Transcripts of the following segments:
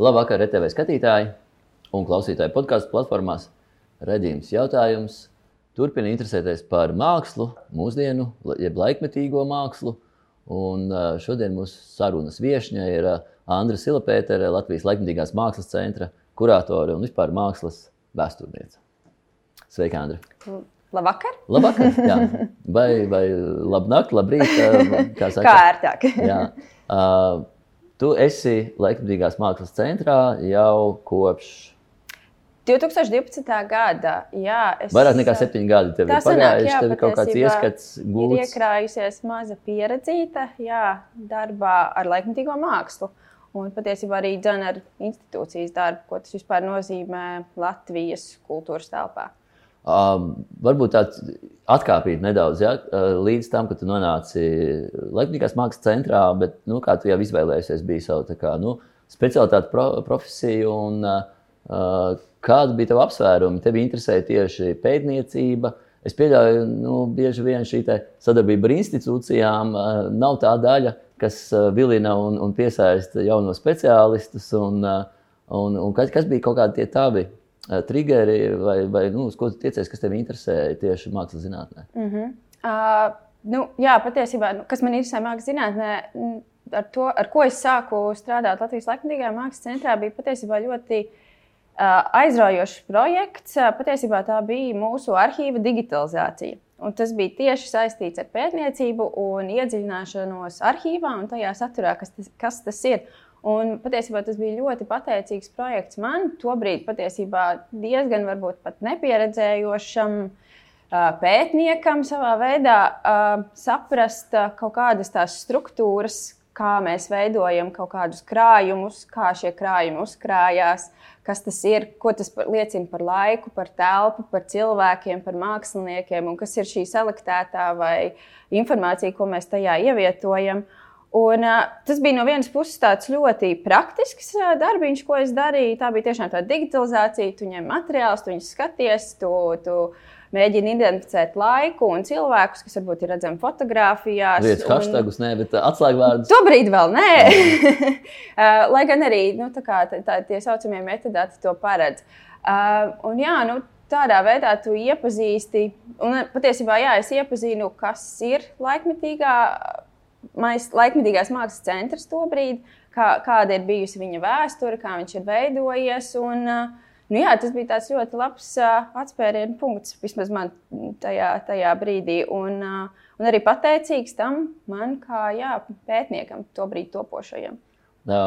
Labvakar, RTV skatītāji un klausītāji podkāstu platformās. Radījums jautājums. Turpiniet interesēties par mākslu, mūsdienu, jeb laikmetīgo mākslu. Un šodien mūsu sarunas viesņa ir Andra Silapētere, Latvijas laikmetīgās mākslas centra kuratore un vispār mākslas vēsturniece. Sveika, Andra! Labvakar! Labvakar! Jā. Vai, vai labnakt, labrīt! Kā, kā ērtāk! Jā. Uh, Tu esi Latvijas Mākslas centrā jau kopš 2012. gada. Jā, es, Vairāk nekā septiņi gadi tev ir pagājuši. Tev ir kaut kāds ieskats, gūts. Ir iekrājusies maza pieredzīta jā, darbā ar laikmatīgo mākslu. Un patiesībā arī dzēna ar institūcijas darbu, ko tas vispār nozīmē Latvijas kultūras telpā. Um, varbūt tāds atkāpīt nedaudz ja, līdz tam, kad nonāci Latvijas mākslas centrā, bet nu, kā tu jau izvēlējies, bija savu kā, nu, specialitāti, pro, profesiju. Un, uh, kāda bija tava apsvērumi? Tev interesēja tieši pētniecība. Es pieļauju, ka nu, bieži vien šī sadarbība ar institūcijām uh, nav tā daļa, kas uh, vilina un, un piesaista jaunos speciālistus. Un, uh, un, un kas, kas bija kaut kādi tie tavi triggeri vai, vai nu, uz ko tiecies, kas tev interesē tieši mākslas zinātnē? Mm -hmm. uh, nu, jā, patiesībā, nu, kas man interesē mākslas zinātnē, ar, to, ar ko es sāku strādāt Latvijas Latvijas Mākslas centrā, bija patiesībā ļoti uh, aizraujošs projekts. Uh, patiesībā tā bija mūsu arhīva digitalizācija. Un tas bija tieši saistīts ar pētniecību un iedziļināšanos arhīvā un tajā saturā, kas tas, kas tas ir. Un patiesībā tas bija ļoti pateicīgs projekts man. Tobrīd patiesībā diezgan varbūt pat nepieredzējošam pētniekam savā veidā saprast kaut kādas tās struktūras, kā mēs veidojam kaut kādus krājumus, kā šie krājumi uzkrājās, kas tas ir, ko tas liecina par laiku, par telpu, par cilvēkiem, par māksliniekiem un kas ir šī selektētā vai informācija, ko mēs tajā ievietojam. Uh, Un, uh, tas bija no vienas puses tāds ļoti praktisks uh, darbiņš, ko es darīju. Tā bija tiešām tāda digitalizācija. Tu ņem materiālus, tu viņus skaties, tu, tu mēģini identificēt laiku un cilvēkus, kas varbūt ir redzami fotografijās. Lietas un... hashtagus, nē, bet atslēgvārdus. Tobrīd vēl nē. Lai gan arī nu, tā kā, tā, tā, tie saucamie metadati to paredz. Uh, un, jā, nu, tādā veidā tu iepazīsti, un patiesībā jā, es iepazinu, kas ir laikmetīgā laikmatīgās mākslas centrs tobrīd, kā, kāda ir bijusi viņa vēsture, kā viņš ir veidojies. Un, nu, jā, tas bija tāds ļoti labs atspērienu punkts vismaz man tajā, tajā brīdī. Un, un arī pateicīgs tam man kā jā, pētniekam, tobrīd topošajam. Jā,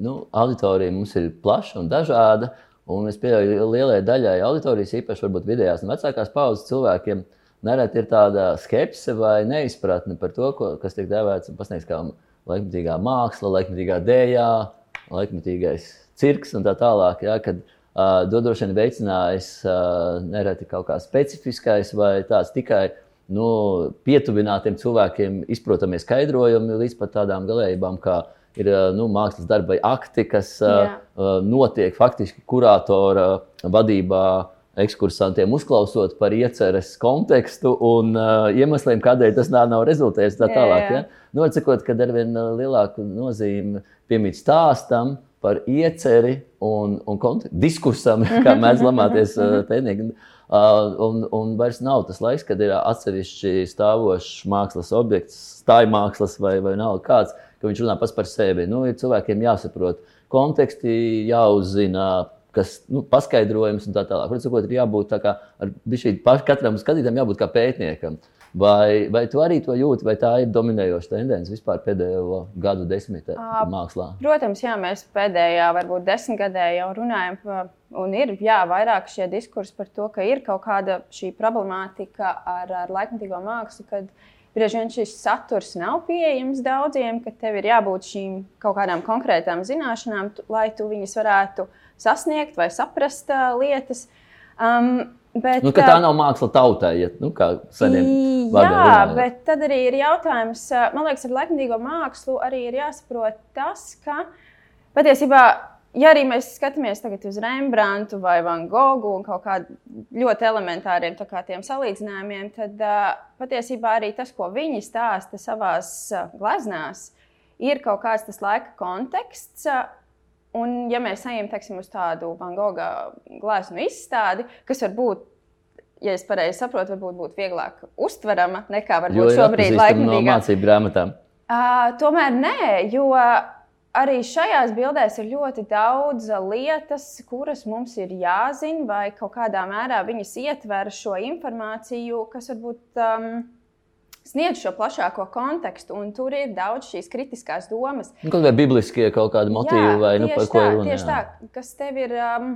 nu, auditorija mums ir plaša un dažāda. Un es pieņemu, ka lielai daļai auditorijas, īpaši varbūt vidējās un vecākās paudzes cilvēkiem, uh, nereti ir tāda skepse vai neizpratne par to, ko, kas tiek dēvēts un pasniegts kā laikmatīgā māksla, laikmatīgā dējā, laikmatīgais cirks un tā tālāk. Ja, kad, uh, Dodoši vien veicinājis uh, nereti kaut kā specifiskais vai tāds tikai nu, pietuvinātiem cilvēkiem izprotamie skaidrojumi līdz pat tādām galējībām, kā ir nu, mākslas darba akti, kas uh, notiek faktiski kuratora vadībā ekskursantiem, uzklausot par ieceres kontekstu un uh, iemesliem, kādēļ tas nav, nav rezultējis. Tā tālāk, jā, jā. Ja? Nocekot, ka ar vien lielāku nozīmi piemīt stāstam par ieceri un, un diskursam, kā mēdz lamāties uh, pētnieki. Uh, un, un vairs nav tas laiks, kad ir atsevišķi stāvošs mākslas objekts, stāja mākslas vai, vai nav kāds, ka viņš runā pats par sevi. Nu, ir cilvēkiem jāsaprot konteksti, jāuzzina kas nu, paskaidrojums un tā tālāk. Protams, ir jābūt tā kā šī, katram skatītājam, jābūt kā pētniekam. Vai, vai tu arī to jūti, vai tā ir dominējoša tendence vispār pēdējo gadu desmitē mākslā? Protams, jā, mēs pēdējā, varbūt desmitgadē jau runājam, un ir jā, vairāk šie diskursi par to, ka ir kaut kāda šī problemātika ar, ar laikmatīgo mākslu, kad bieži vien šis saturs nav pieejams daudziem, ka tev ir jābūt šīm kaut kādām konkrētām zināšanām, lai tu viņas varētu izdarīt sasniegt vai saprast uh, lietas. Um, Bet, nu, tā nav māksla tautai, ja nu, kā seniem vārdiem. Jā, runājot. bet tad arī ir jautājums, man liekas, ar laikmatīgo mākslu arī ir jāsaprot tas, ka patiesībā, ja arī mēs skatāmies uz Rembrandtu vai Van Gogu un kaut kādiem ļoti elementāriem kā salīdzinājumiem, tad patiesībā arī tas, ko viņi stāsta savā uh, gleznās, ir kaut kāds tas laika konteksts. Un, ja mēs ejam teiksim, uz tādu Van Gogha gleznu izstādi, kas var būt ja es pareizi saprotu, varbūt būtu vieglāk uztverama nekā varbūt šobrīd laikmatīgā. No mācību grāmatām. Uh, tomēr nē, jo arī šajās bildēs ir ļoti daudz lietas, kuras mums ir jāzina, vai kaut kādā mērā viņas ietver šo informāciju, kas varbūt um, sniedz šo plašāko kontekstu. Tur ir daudz šīs kritiskās domas. Nu, kaut kā bibliskie kaut kādi motīvi, Jā, vai nu, par ko ir runa. Tieši tā, kas tev ir, um,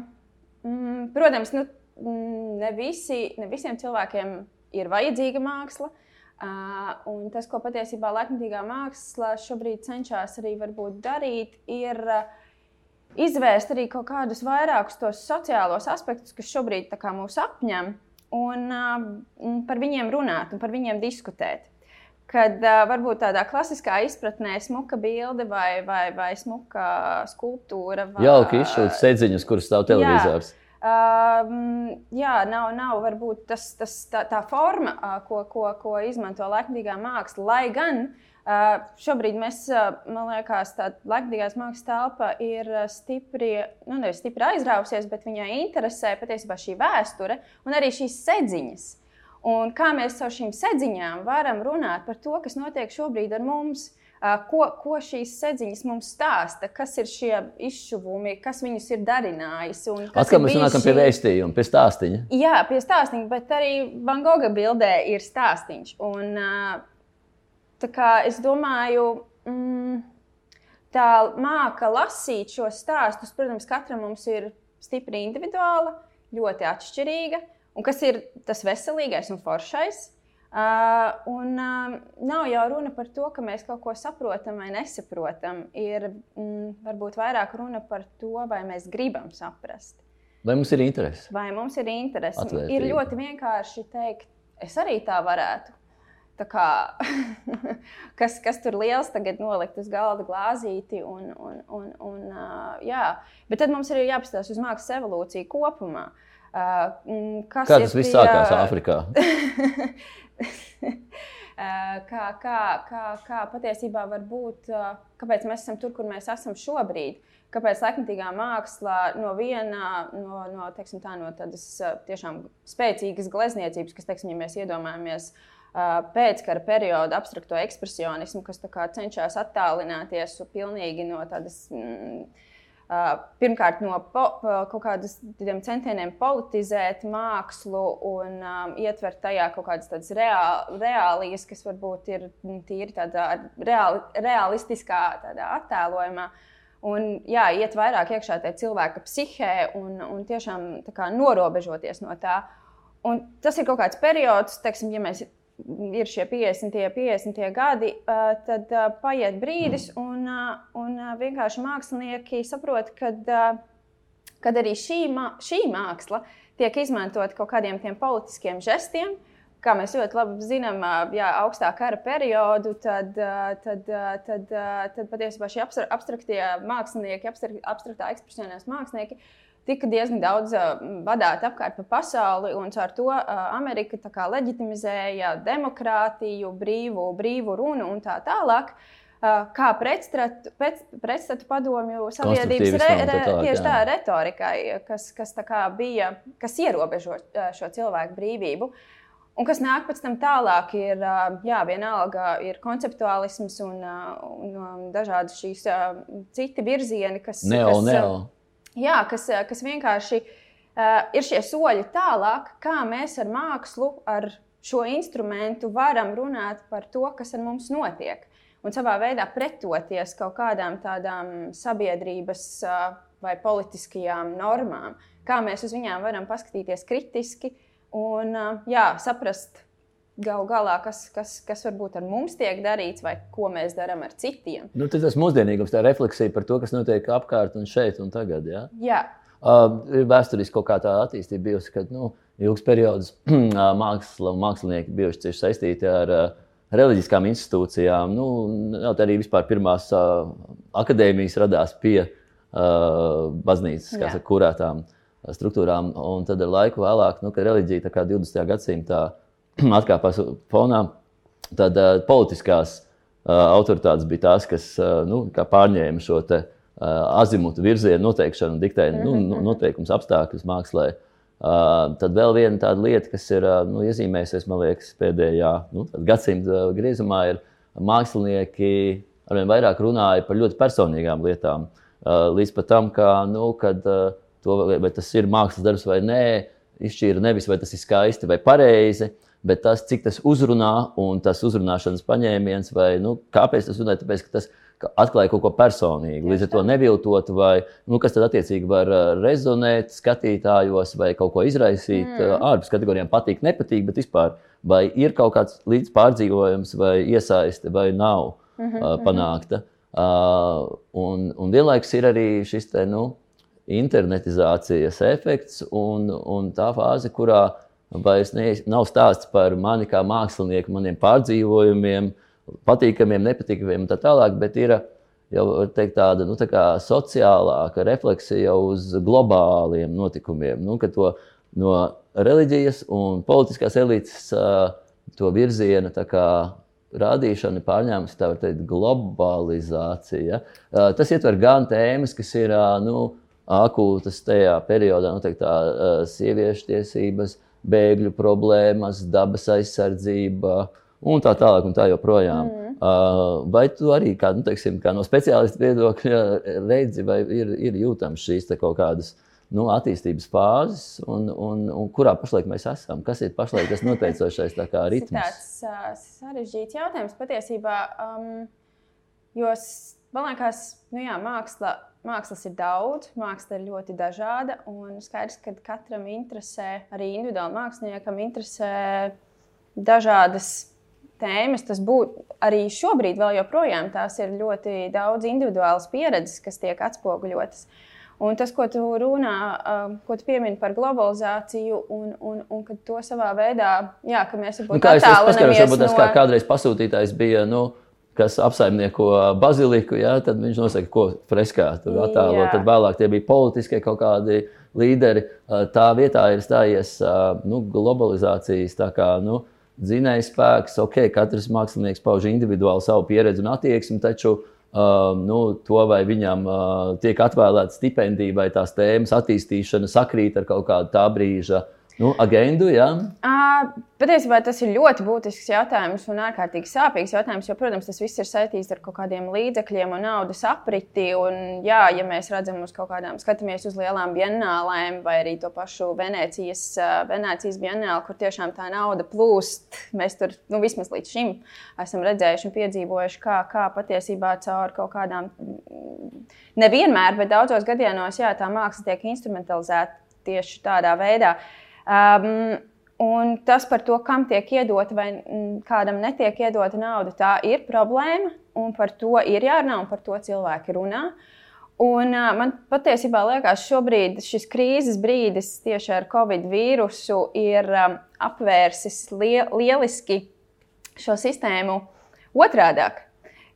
mm, protams, nu, mm, ne, visi, ne visiem cilvēkiem ir vajadzīga māksla. Uh, tas, ko patiesībā laikmatīgā māksla šobrīd cenšas arī darīt, ir uh, izvērst arī kaut kādus vairākus tos sociālos aspektus, kas šobrīd mūs apņem, un uh, par viņiem runāt un par viņiem diskutēt. Kad uh, varbūt tādā klasiskā izpratnē smuka bilde vai, vai, vai smuka skulptūra. Vai, Jauki izšūt sēdziņus, kuras stāv televizors. Jā. Uh, jā, nav, nav varbūt tas, tas, tā, tā forma, uh, ko, ko, ko izmanto laikmatīgā māksla. Lai gan uh, šobrīd mēs, uh, man liekas, tā laikmatīgās mākslas telpa ir stipri, nu, nevis stipri aizrāvusies, bet viņai interesē patiesībā šī vēsture un arī šīs sedziņas. Un kā mēs caur šīm sedziņām varam runāt par to, kas notiek šobrīd ar mums. Uh, Ko, ko šīs sedziņas mums stāsta, kas ir šie izšuvumi, kas viņus ir darinājis? Atkal mēs nonākam šī... pie vēstījuma, pie stāstīņa. Jā, pie stāstīņa, bet arī Van Gogha bildē ir stāstīņš. Un, es domāju, mm, tā māka lasīt šos stāstus, protams, katram mums ir stipri individuāla, ļoti atšķirīga. Un kas ir tas veselīgais un foršais? Uh, un uh, nav jau runa par to, ka mēs kaut ko saprotam vai nesaprotam. Ir mm, varbūt vairāk runa par to, vai mēs gribam saprast. Vai mums ir interese? Vai mums ir interese? Ir ļoti vienkārši teikt, es arī tā varētu. Kā, kas, kas tur liels tagad nolikt uz galda glāzīti. Un, un, un, un, uh, jā. Bet tad mums ir jāpaskatās uz mākslas evolūciju kopumā. Uh, Kā tas viss sākās Āfrikā? Kā, kā, kā, kā patiesībā var būt, kāpēc mēs esam tur, kur mēs esam šobrīd. Kāpēc laikmatīgā māksla no viena, no, no, teiksim, tā, no tādas tiešām spēcīgas glezniecības, kas, teiksim, ja mēs iedomājamies pēckara perioda abstrakto ekspresionismu, kas cenšas attālināties pilnīgi no tādas. Mm, Pirmkārt, no po, kaut kādiem centieniem politizēt mākslu un um, ietvert tajā kaut kādas tādas reāl, reālijas, kas varbūt ir tīri tādā reāli, realistiskā tādā attēlojumā. Un, jā, iet vairāk iekšā tajā cilvēka psihē un, un tiešām kā, norobežoties no tā. Un tas ir kaut kāds periods, teiksim, ja mēs ir šie 50, 50 gadi, tad paiet brīdis, un, un vienkārši mākslinieki saprot, ka arī šī, šī māksla tiek izmantot kaut kādiem tiem politiskiem žestiem. Kā mēs ļoti labi zinām, jā, augstā kara periodu, tad, tad, tad, tad patiesībā šie abstraktie mākslinieki, abstraktā ekspresionēs mākslinieki, uh, tika diezgan daudz vadīta apkārt pa pasauli, un ar to Amerika leģitimizēja demokrātiju, brīvu, brīvu runu un tā tālāk. Kā pretstatu, pret, pretstatu padomju sabiedrības re, re, tieši tā retorikai, kas, kas tā bija, kas ierobežo šo cilvēku brīvību. Un kas nāk pēc tam tālāk, ir jā, vienalga ir konceptuālisms un, un dažādi šīs citi virzieni, kas. Neo, kas, neo jā, kas, eh, kas vienkārši uh, ir šie soļi tālāk, kā mēs ar mākslu, ar šo instrumentu varam runāt par to, kas ar mums notiek. Un savā veidā pretoties kaut kādām tādām sabiedrības uh, vai politiskajām normām, kā mēs uz viņām varam paskatīties kritiski un uh, jā, saprast, galu galā, kas, kas, kas varbūt ar mums tiek darīts, vai ko mēs darām ar citiem. Nu, tas mūsdienīgums, tā refleksija par to, kas notiek apkārt un šeit un tagad. Ja? Jā. Uh, ir vēsturiski kaut kā tāda attīstība bijusi, ka nu, ilgs periods māksla un mākslinieki bijuši cieši saistīti ar uh, reliģiskām institūcijām. Nu, arī vispār pirmās uh, akadēmijas radās pie uh, baznīcas, kā saka, kurētām struktūrām. Un tad ar laiku vēlāk, nu, kad reliģija 20. gadsimtā atkāpās fonā, tad uh, politiskās uh, autoritātes bija tās, kas uh, nu, pārņēma šo azimutu virzienu noteikšanu, diktē nu, noteikums apstākļus mākslā. Uh, tad vēl viena tāda lieta, kas ir uh, nu, iezīmējusies, man liekas, pēdējā nu, gadsimta griezumā, ir mākslinieki arvien vairāk runāja par ļoti personīgām lietām. Uh, līdz pat tam, ka, nu, kad, uh, to, vai tas ir mākslas darbs vai nē, izšķīra nevis vai tas ir skaisti vai pareizi, bet tas, cik tas uzrunā un tas uzrunāšanas paņēmiens, vai nu, kāpēc tas runāja, tāpēc, ka tas atklāja kaut ko personīgu. Līdz ar to neviltot, vai nu, kas tad attiecīgi var rezonēt skatītājos, vai kaut ko izraisīt mm. ārpus kategorijām, patīk, nepatīk, bet vispār vai ir kaut kāds līdz pārdzīvojums, vai iesaiste, vai nav mm -hmm, uh, panākta. Uh, un, un vienlaikus ir arī šis te, nu, internetizācijas efekts un, un tā fāze, kurā vairs ne, nav stāsts par mani kā mākslinieku, maniem pārdzīvojumiem, patīkamiem, nepatīkamiem un tā tālāk, bet ir jau teikt, tāda nu, tā sociālāka refleksija uz globāliem notikumiem. Nu, to no reliģijas un politiskās elites to virzienu rādīšana ir pārņēmusi tā teikt, globalizācija. Tas ietver gan tēmas, kas ir nu, akūtas tajā periodā, nu, tā, sieviešu tiesības, bēgļu problēmas, dabas aizsardzība un tā tālāk, un tā joprojām. Mm. Vai tu arī kā, nu, teiksim, kā no speciālista viedokļa redzi, vai ir, ir jūtams šīs kaut kādas nu, attīstības fāzes, un, un, un kurā pašlaik mēs esam? Kas ir pašlaik tas noteicošais ritms? Tas ir tāds sarežģīts jautājums patiesībā, um, jo man liekas, nu jā, māksla Mākslas ir daudz, māksla ir ļoti dažāda. Un skaidrs, ka katram interesē, arī individuāli māksliniekam, interesē dažādas tēmas. Tas būtu arī šobrīd, vēl joprojām tās ir ļoti daudz individuālas pieredzes, kas tiek atspoguļotas. Un tas, ko tu runā, um, ko tu piemini par globalizāciju, un, un, un ka to savā veidā, jā, ka mēs varbūt nu, tādu paskaidrošu, varbūt tas no... kā kādreiz pasūtītājs bija. Nu, kas apsaimnieko baziliku, ja, tad viņš nosaka, ko freskā tur attēlo. Tad vēlāk tie bija politiskie kaut kādi līderi. Tā vietā ir stājies nu, globalizācijas kā, nu, dzinējs spēks. Okay, katrs mākslinieks pauž individuāli savu pieredzi un attieksmi, taču Uh, nu, to, vai viņam uh, tiek atvēlēta stipendija, vai tās tēmas attīstīšana sakrīt ar kaut kādu tā brīža uh, Nu, agendu, jā. Uh, patiesībā tas ir ļoti būtisks jautājums un ārkārtīgi sāpīgs jautājums. Jo, protams, tas viss ir saistīts ar kaut kādiem līdzekļiem un naudas apriti. Un, jā, ja mēs redzam uz kaut kādām, skatāmies uz lielām bienālēm vai arī to pašu Venecijas, Venecijas bienāli, kur tiešām tā nauda plūst, mēs tur nu, vismaz līdz šim esam redzējuši un piedzīvojuši, kā, kā patiesībā caur kaut kādām, nevienmēr, bet daudzos gadījumos, jā, tā māksla tiek instrumentalizēta tieši tādā veidā. Uh, Um, Un tas par to, kam tiek iedota vai kādam netiek iedota nauda, tā ir problēma. Un par to ir jārunā, un par to cilvēki runā. Un, uh, man patiesībā liekas, šobrīd šis krīzes brīdis tieši ar covid vīrusu ir um, apvērsis lie lieliski šo sistēmu otrādāk.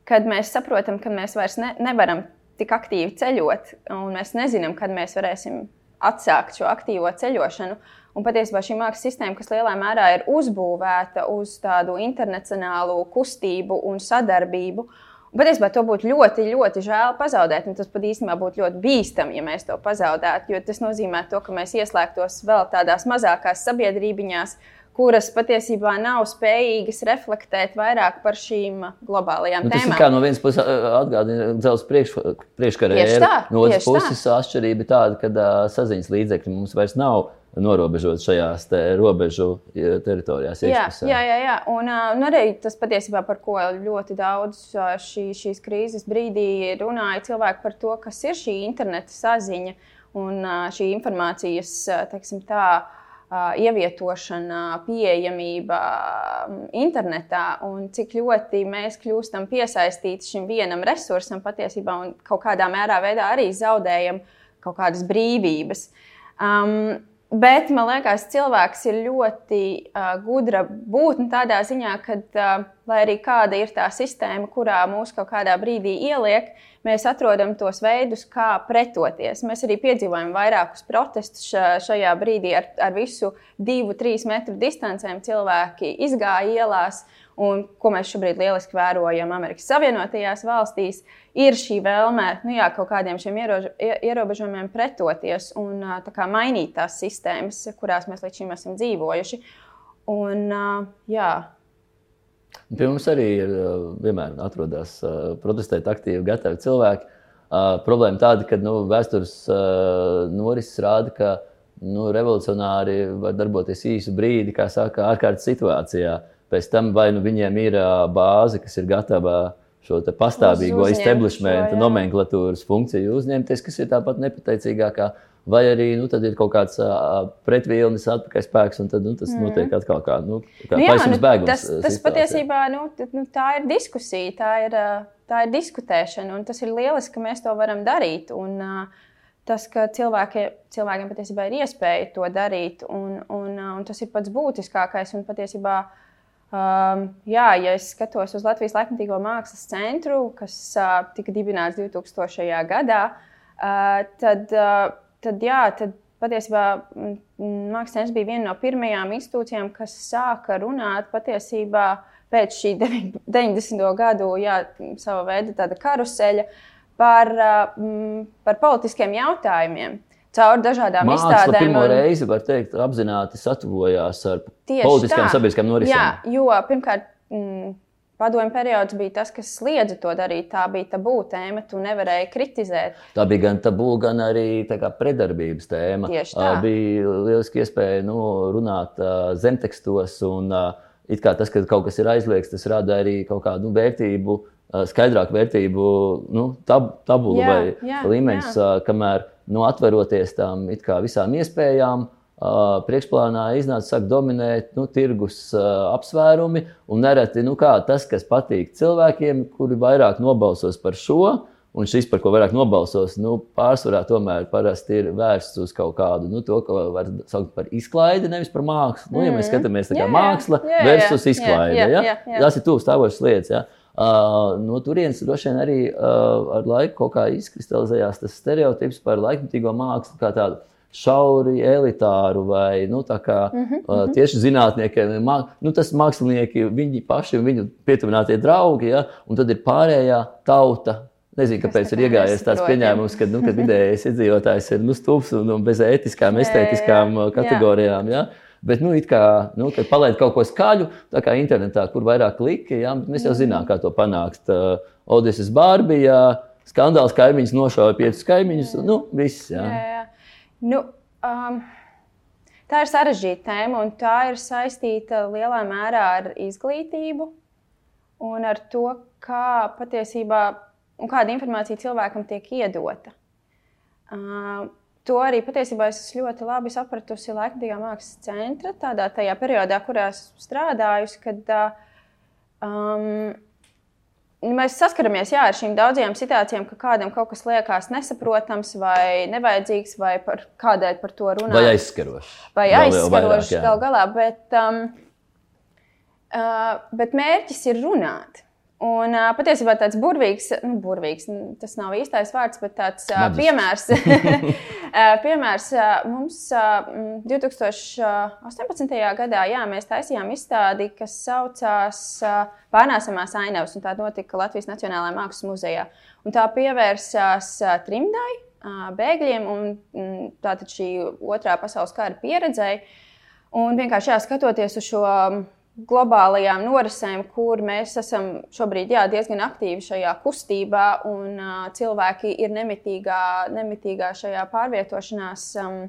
Kad mēs saprotam, ka mēs vairs ne nevaram tik aktīvi ceļot, un mēs nezinām, kad mēs varēsim atsākt šo aktīvo ceļošanu. Un patiesībā šī mākslas sistēma, kas lielā mērā ir uzbūvēta uz tādu internacionālu kustību un sadarbību, un patiesībā to būtu ļoti, ļoti žēl pazaudēt. Un tas pat īstenībā būtu ļoti bīstami, ja mēs to pazaudētu, jo tas nozīmē to, ka mēs ieslēgtos vēl tādās mazākās sabiedrībās, kuras patiesībā nav spējīgas reflektēt vairāk par šīm globālajām nu, tēmām. Tas kā no vienas puses atgādina dzelzceļa priekš, priekškarēju, no otras puses atšķirība ir tāda, ka uh, saziņas līdzekļi mums vairs nav norobežot šajās te robežu teritorijās. Jā, jā, jā, jā. Un, un arī tas patiesībā, par ko ļoti daudz šī, šīs krīzes brīdī runāja cilvēki par to, kas ir šī interneta saziņa un šī informācijas, teiksim tā, ievietošana, pieejamība internetā un cik ļoti mēs kļūstam piesaistīti šim vienam resursam patiesībā un kaut kādā mērā veidā arī zaudējam kaut kādas brīvības. Um, Bet man liekas, cilvēks ir ļoti uh, gudra būtne tādā ziņā, ka, uh, lai arī kāda ir tā sistēma, kurā mūs kaut kādā brīdī ieliek, mēs atrodam tos veidus, kā pretoties. Mēs arī piedzīvojam vairākus protestus šajā brīdī ar, ar visu divu, trīs metru distancēm. Cilvēki izgāja ielās un ko mēs šobrīd lieliski vērojam Amerikas Savienotajās valstīs, ir šī vēlme nu jā, kaut kādiem šiem ierož, ierobežojumiem pretoties un tā mainīt tās sistēmas, kurās mēs līdz šim esam dzīvojuši. Un, jā. Pie mums arī ir vienmēr atrodas protestēt aktīvi, gatavi cilvēki. Problēma tāda, ka nu, vēstures norises rāda, ka nu, revolucionāri var darboties īsu brīdi, kā saka, ārkārtas situācijā. Pēc tam vai nu viņiem ir bāze, kas ir gatava šo pastāvīgo establishment, nomenklatūras funkciju uzņemties, kas ir tāpat nepateicīgākā. Vai arī nu, ir kaut kāds uh, pretvilnis, atpakaļspēks, un tad nu, tas mm. notiek atkal kā, nu, kā nu, jā, nu, bēgums. Tas, tas situācija. patiesībā nu, nu, tā ir diskusija, tā ir, tā ir diskutēšana, un tas ir lieliski, ka mēs to varam darīt. Un, uh, tas, ka cilvēki, cilvēkiem patiesībā ir iespēja to darīt, un, un, un tas ir pats būtiskākais. Un patiesībā, um, jā, ja es skatos uz Latvijas laikmatīgo mākslas centru, kas uh, tika dibināts 2000. gadā, uh, tad, uh, tad, jā, tad patiesībā mākslas centrs bija viena no pirmajām institūcijām, kas sāka runāt patiesībā pēc šī 90. gadu, jā, sava veida karuseļa. Par, mm, par politiskiem jautājumiem. Caur dažādām Māksla izstādēm. Pirmo un... reizi, var teikt, apzināti satuvojās ar politiskām sabiedriskām norisēm. Jā, jo pirmkārt, mm, padomju periods bija tas, kas sliedza to darīt. Tā bija tabū tēma, tu nevarēji kritizēt. Tā bija gan tabū, gan arī predarbības tēma. Tieši tā. Bija lieliski iespēja nu, runāt zemtekstos un it kā tas, ka kaut kas ir aizliegts, tas rada arī kaut kādu nu, vērtību skaidrāku vērtību nu, tab, tabulu jā, vai jā, līmeņus, jā. kamēr nu, atveroties tām visām iespējām. Priekšplānā iznāca, sāk dominēt nu, tirgus uh, apsvērumi, un nereti nu, kā, tas, kas patīk cilvēkiem, kuri vairāk nobalsos par šo, un šis, par ko vairāk nobalsos, nu, pārsvarā tomēr parasti ir vērsts uz kaut kādu nu, to, ko var saukt par izklaidi, nevis par mākslu. Nu, ja mēs mm. skatāmies tā kā jā, māksla jā, versus izklaide, jā, jā, jā, jā. tas ir tuvu stāvošas lietas. Ja? Uh, no turienes droši vien arī uh, ar laiku kaut kā izkristalizējās tas stereotips par laikmatīgo mākslu kā tādu šauri, elitāru vai nu, kā, mm -hmm, tieši zinātniekiem. Mā, nu, tas mākslinieki, viņi paši un viņu pietuvinātie draugi, ja, un tad ir pārējā tauta. Nezinu, kāpēc ir iegājies tāds pieņēmums, ka, nu, vidējais iedzīvotājs ir nu, stulbs un, un bez ētiskām, estētiskām kategorijām. Ja. Bet, nu, kā, nu, kad palaid kaut ko skaļu, tā kā internetā, kur vairāk kliki, ja, mēs jau zinām, kā to panākt. Uh, Odises Bārbijā, skandāls kaimiņš nošāva piecus kaimiņus. Nu, viss, jā. Jā, jā. Nu, um, tā ir sarežģīta tēma, un tā ir saistīta lielā mērā ar izglītību un ar to, kā patiesībā un kāda informācija cilvēkam tiek iedota. Uh, To arī patiesībā es ļoti labi sapratusi Laikmatīgā mākslas centra tādā periodā, kurā strādājusi, kad um, mēs saskaramies jā, ar šīm daudzajām situācijām, ka kādam kaut kas liekas nesaprotams vai nevajadzīgs, vai par, kādēļ par to runāt. Vai aizskarošs. Vai aizskarošs gal galā. Bet, um, uh, bet mērķis ir runāt. Un uh, patiesībā tāds burvīgs, nu, burvīgs, tas nav īstais vārds, bet tāds uh, piemērs, piemērs uh, mums uh, 2018. gadā jā, mēs taisījām izstādi, kas saucās uh, Pārnēsamās ainavas, un tā notika Latvijas Nacionālajā Mākslas muzejā. Un tā pievērsās uh, trimdai, uh, bēgļiem un mm, tātad šī otrā pasaules kara pieredzēji. Un vienkārši jā, skatoties uz šo. Um, globālajām norisēm, kur mēs esam šobrīd jā, diezgan aktīvi šajā kustībā, un uh, cilvēki ir nemitīgā, nemitīgā šajā pārvietošanās um,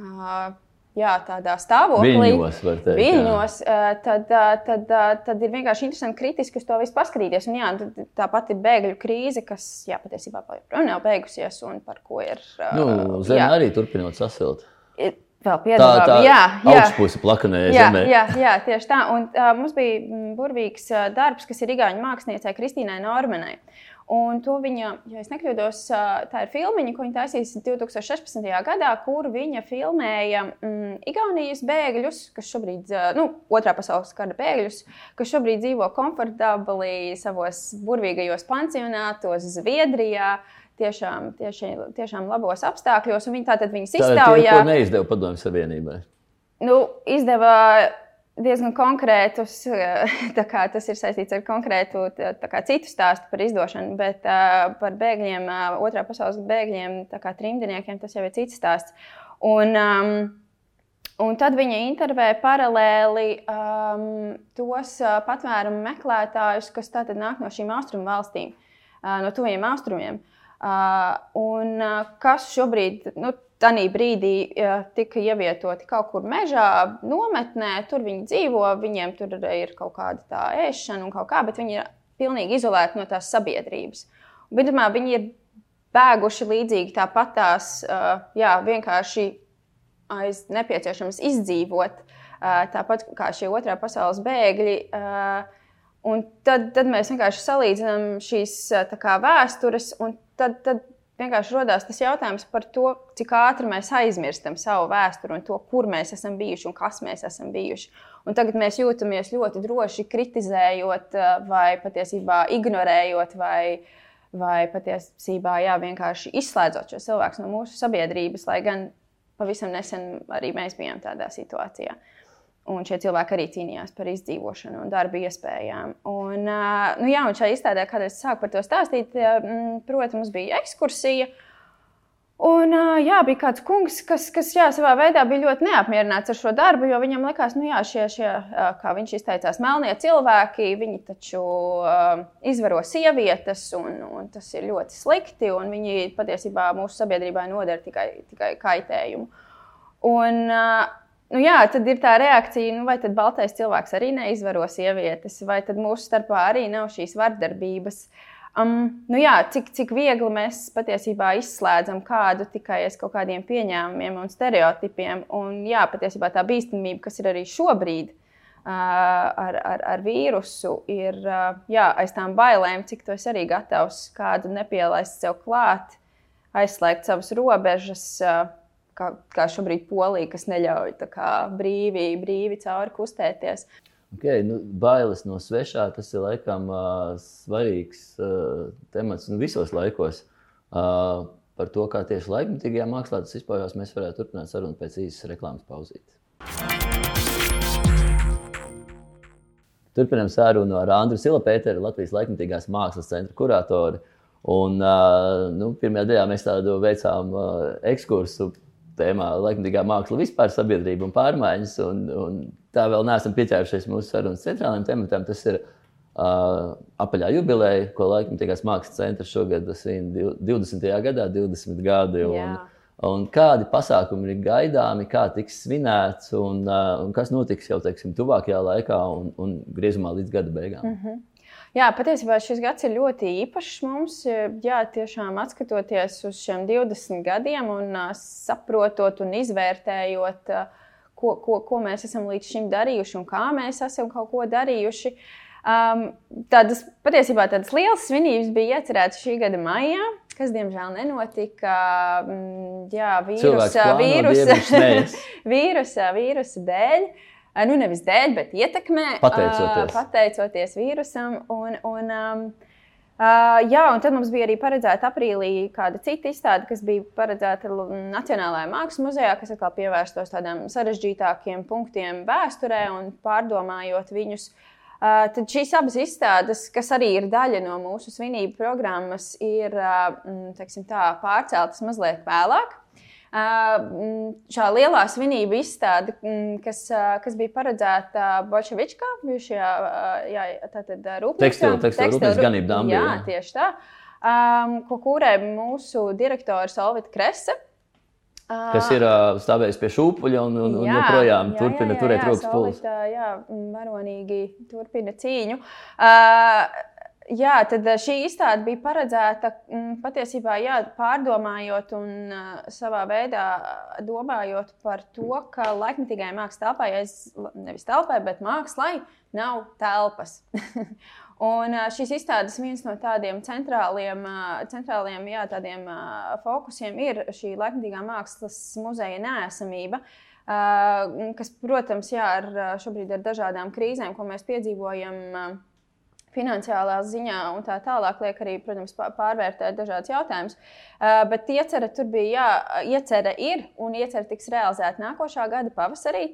uh, jā, tādā stāvoklī. Viņos, teikt, Viņos uh, tad, uh, tad, uh, tad ir vienkārši interesanti kritiski uz to visu paskatīties. Un, jā, tāpat ir bēgļu krīze, kas jā, patiesībā joprojām nav beigusies un par ko ir. Uh, nu, Zeme arī turpinot sasilt. Ir, Vēl piedāvā. Tā, tā jā, jā. augšpuse plakanēja jā, zemē. Jā, jā, tieši tā. Un, uh, mums bija mm, burvīgs uh, darbs, kas ir Igauņu māksliniecei Kristīnai Normanai. Un to viņa, ja nekļūdos, tā ir filmiņa, ko viņa taisīja 2016. gadā, kur viņa filmēja mm, Igaunijas bēgļus, kas šobrīd, nu, otrā pasaules kara bēgļus, kas šobrīd dzīvo komfortabli savos burvīgajos pansionātos Zviedrijā. Uh, tiešām, tiešām, tiešām labos apstākļos. Viņi tātad viņas iztaujā. Ko neizdeva Padomju Savienībai. Nu, izdeva diezgan konkrētus, kā, tas ir saistīts ar konkrētu kā, citu stāstu par izdošanu, bet par bēgļiem, otrā pasaules bēgļiem, kā trimdiniekiem, tas jau ir cits stāsts. Un, um, un tad viņa intervēja paralēli um, tos patvērumu meklētājus, kas nāk no šīm austrumu valstīm, no tuviem austrumiem. Uh, un uh, kas šobrīd, nu, Tanī brīdī ja, tika ievietoti kaut kur mežā, nometnē, tur viņi dzīvo, viņiem tur ir kaut kāda tā ēšana un kaut kā, bet viņi ir pilnīgi izolēti no tās sabiedrības. Vidumā, viņi ir bēguši līdzīgi tāpatās, uh, jā, vienkārši aiz nepieciešams izdzīvot, tāpat kā šie otrā pasaules bēgļi. Un tad, tad mēs vienkārši salīdzinām šīs kā, vēstures, un tad, tad vienkārši radās tas jautājums par to, cik ātri mēs aizmirstam savu vēsturi un to, kur mēs esam bijuši un kas mēs esam bijuši. Un tagad mēs jūtamies ļoti droši kritizējot, eh, vai patiesībā ignorējot, vai, vai patiesībā jā, vienkārši izslēdzot šo cilvēku no mūsu sabiedrības, lai gan pavisam nesen arī mēs bijām tādā situācijā. Un šie cilvēki arī cīnījās par izdzīvošanu un darba iespējām. Un, nu, jā, un šajā izstādē, kad es sāku par to stāstīt, protams, bija ekskursija. Un, jā, bija kāds kungs, kas, kas jā, savā veidā bija ļoti neapmierināts ar šo darbu, jo viņam likās, nu, jā, šie, šie, kā viņš izteicās, melnie cilvēki, viņi taču uh, izvaro sievietes, un, un tas ir ļoti slikti, un viņi patiesībā mūsu sabiedrībai nodara tikai, tikai kaitējumu. Un, uh, Nu, jā, tad ir tā reakcija, nu, vai tad baltais cilvēks arī neizvaro sievietes, vai tad mūsu starpā arī nav šīs vardarbības. Um, nu, jā, cik, cik viegli mēs patiesībā izslēdzam kādu tikai aiz kaut kādiem pieņēmumiem un stereotipiem. Un, jā, patiesībā tā bīstamība, kas ir arī šobrīd uh, ar, ar, ar vīrusu, ir uh, jā, aiz tām bailēm, cik tu esi arī gatavs kādu nepielaist sev klāt, aizslēgt savas robežas. Uh, kā, kā šobrīd Polija, kas neļauj kā, brīvi, brīvi cauri kustēties. Okay, nu, bailes no svešā tas ir laikam uh, svarīgs uh, temats nu, visos laikos. Uh, par to, kā tieši laikmatīgajā mākslā tas izpaužās, mēs varētu turpināt sarunu pēc īsas reklāmas pauzītes. Turpinām sarunu ar Andru Silapēteru, Latvijas laikmatīgās mākslas centra kuratoru. Un, uh, nu, pirmajā daļā mēs tādu veicām uh, ekskursu tēmā, laikmatīgā māksla, vispār sabiedrība un pārmaiņas. Un, un tā vēl neesam pieķērušies mūsu sarunas centrālajiem tematam. Tas ir uh, apaļā jubileja, ko laikmatīgās mākslas centrs šogad svin 20. gadā, 20 gadi. Un, un kādi pasākumi ir gaidāmi, kā tiks svinēts un, uh, un kas notiks jau teiksim, tuvākajā laikā un, un griezumā līdz gada beigām. Mm -hmm. Jā, patiesībā šis gads ir ļoti īpašs mums. Jā, tiešām skatoties uz šiem 20 gadiem un saprotot un izvērtējot, ko, ko, ko mēs esam līdz šim darījuši un kā mēs esam kaut ko darījuši. Um, tādas patiesībā tādas lielas svinības bija iecerētas šī gada maijā, kas diemžēl nenotika. Jā, vīrusa, vīrusa, vīrusa, vīrusa dēļ. Uh, nu nevis dēļ, bet ietekmē, pateicoties, pateicoties vīrusam. Un, un, Uh, jā, un tad mums bija arī paredzēta aprīlī kāda cita izstāde, kas bija paredzēta Nacionālajā Mākslas muzejā, kas atkal pievērstos tādiem sarežģītākiem punktiem vēsturē un pārdomājot viņus. Uh, tad šīs abas izstādes, kas arī ir daļa no mūsu svinību programmas, ir uh, tā, pārceltas mazliet vēlāk. Šā lielā svinību izstāde, kas, kas bija paredzēta Bolševičkā, bijušajā rūpnīcā, tekstilu ganību dāmā. Jā, tieši tā. Um, ko kūrē mūsu direktors Olvita Krese. Kas ir stāvējis pie šūpuļa un, un, un joprojām turpina jā, jā, turēt rokas pulsu. Jā, varonīgi turpina cīņu. Uh, Jā, tad eh, šī izstāde bija paredzēta mm, patiesībā jā, pārdomājot un uh, savā veidā eh, domājot par to, ka laikmatīgajai mākslas telpai, nevis telpai, bet mākslai nav telpas. un šīs izstādes viens no tādiem centrāliem, centrāliem jā, tādiem, fokusiem ir šī laikmatīgā mākslas muzeja nēsamība. Kas, protams, jā, ar, šobrīd ar dažādām krīzēm, ko mēs piedzīvojam, finansiālā ziņā un tā tālāk, liek arī, protams, pārvērtēt dažādas jautājumus. Uh, bet iecerē tur bija, jā, iecerē ir un iecerē tiks realizēta nākošā gada pavasarī.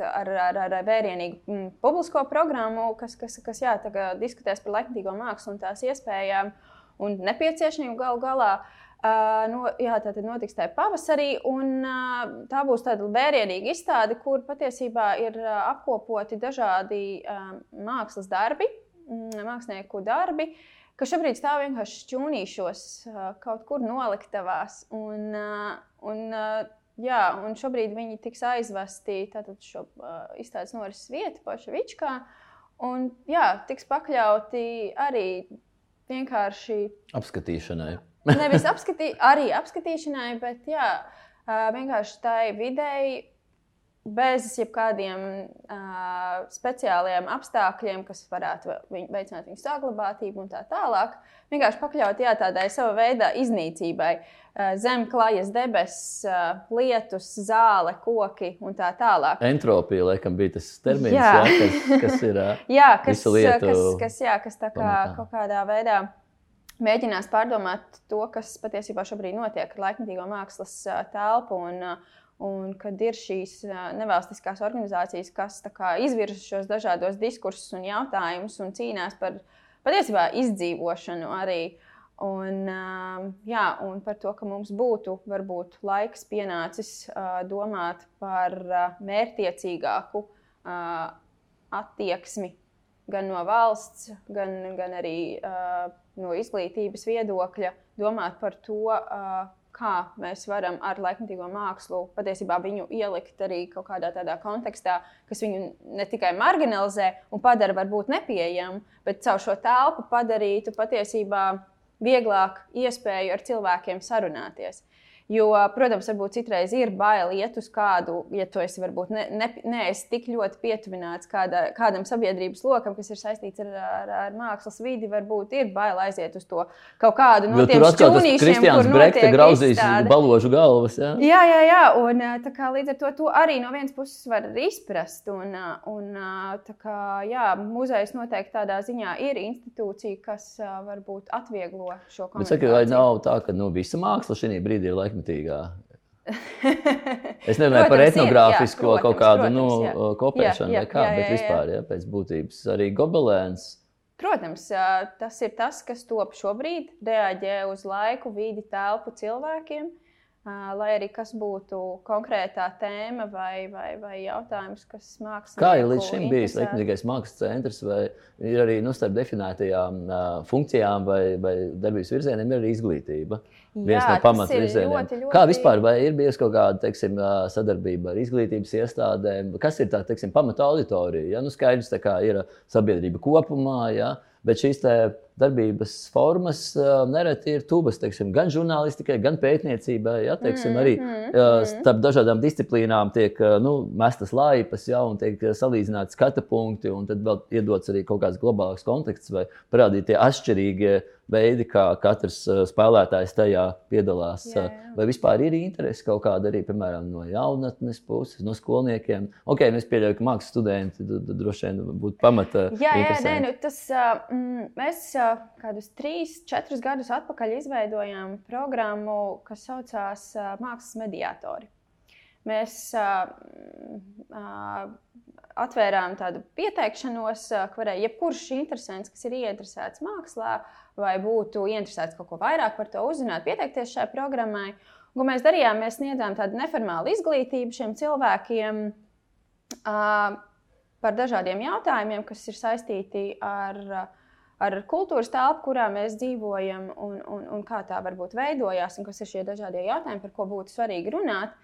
ar, ar, ar vērienīgu publisko programmu, kas, kas, kas jā, diskutēs par laikmatīgo mākslu un tās iespējām un nepieciešamību galu galā. Uh, no, jā, tā tad notiks tajā pavasarī, un uh, tā būs tāda vērienīga izstāde, kur patiesībā ir uh, apkopoti dažādi mākslas darbi, mm, mākslinieku darbi, kas šobrīd stāv vienkārši šķūnīšos, kaut kur noliktavās. Un, un, jā, un šobrīd viņi tiks aizvesti tātad šo izstādes norises vietu, Pašavičkā, un jā, tiks pakļauti arī vienkārši apskatīšanai. Nevis apskatī, arī apskatīšanai, bet jā, vienkārši tai videi bez jebkādiem uh, speciāliem apstākļiem, kas varētu veicināt viņu saglabātību un tā tālāk. Vienkārši pakļaut jā, tādai sava veida iznīcībai. Uh, zem klajas debesis, uh, lietus, zāle, koki un tā tālāk. Entropija, laikam, bija tas termins, jā. Jā, kas, kas ir. Uh, jā, kas, kas, kas, jā, kas tā kā pamatā. kaut kādā veidā mēģinās pārdomāt to, kas patiesībā šobrīd notiek ar laikmatīgo mākslas telpu. Un, un kad ir šīs nevalstiskās organizācijas, kas izvirza šos dažādos diskursus un jautājumus un cīnās par patiesībā izdzīvošanu arī. Un, jā, un par to, ka mums būtu varbūt laiks pienācis domāt par mērķiecīgāku attieksmi gan no valsts, gan, gan arī uh, no izglītības viedokļa, domāt par to, uh, kā mēs varam ar laikmatīgo mākslu patiesībā viņu ielikt arī kaut kādā tādā kontekstā, kas viņu ne tikai marginalizē un padara varbūt nepieejamu, bet caur šo telpu padarītu patiesībā vieglāk iespēju ar cilvēkiem sarunāties. Jo, protams, varbūt citreiz ir bail iet uz kādu, ja tu esi varbūt ne, ne, neesi tik ļoti pietuvināts kāda, kādam sabiedrības lokam, kas ir saistīts ar, ar, ar mākslas vidi. Varbūt ir bail aiziet uz to kaut kādu no tiem šķūnīšiem, Kristiāns Brekte grauzīs baložu galvas. Ja? Jā, jā, jā. Un tā kā līdz ar to to arī no vienas puses var izprast. Un, un tā kā, jā, muzejs noteikti tādā ziņā ir institūcija, kas varbūt atvieglo šo konfliktu. Bet saka, vai nav tā, ka nu, visa māksla šī brīdī ir laika laikmetīgā. Es nemanāju par etnogrāfisko jā, protams, kaut kādu protams, nu, jā. kopēšanu, jā, jā, kā, jā, jā, bet vispār jā, pēc būtības arī gobelēns. Protams, tas ir tas, kas top šobrīd, reaģē uz laiku, vidi, telpu cilvēkiem. Lai arī kas būtu konkrētā tēma vai, vai, vai jautājums, kas mākslinieks. Kā jau līdz šim bijis Latvijas mākslas centrs, vai ir arī nu, starp definētajām uh, funkcijām vai, vai darbības virzieniem, ir arī izglītība. Jā, viens no pamatvirzieniem. Ļoti, ļoti... Kā vispār ir bijusi kaut kāda teiksim, sadarbība ar izglītības iestādēm? Kas ir tā teiksim, pamata auditorija? Ja? Nu, skaidrs, kā ir sabiedrība kopumā. Ja? Bet šīs darbības formas uh, nereti ir tuvas gan žurnālistikai, gan pētniecībai. Ja, teiksim, arī mm, uh, starp dažādām disciplīnām tiek uh, nu, mestas laipas, ja, un tiek salīdzināti skatu punkti, un tad vēl iedots arī kaut kāds globāls konteksts vai parādītie atšķirīgie veidi, kā katrs uh, spēlētājs tajā piedalās. Jā, jā. Vai vispār ir interese kaut kāda arī, piemēram, no jaunatnes puses, no skolniekiem? Ok, nu es pieļauju, ka mākslas studenti droši vien būtu pamata. Jā, jā nē, nu, tas mm, mēs kādus trīs, četrus gadus atpakaļ izveidojām programmu, kas saucās Mākslas mediātori. Mēs uh, uh, atvērām tādu pieteikšanos, ka varēja jebkurš interesants, kas ir ieinteresēts mākslā, vai būtu interesēts kaut ko vairāk par to uzzināt, pieteikties šai programmai. Ko mēs darījām? Mēs sniedzām tādu neformālu izglītību šiem cilvēkiem uh, par dažādiem jautājumiem, kas ir saistīti ar, ar kultūras telpu, kurā mēs dzīvojam, un, un, un kā tā varbūt veidojās, un kas ir šie dažādie jautājumi, par ko būtu svarīgi runāt.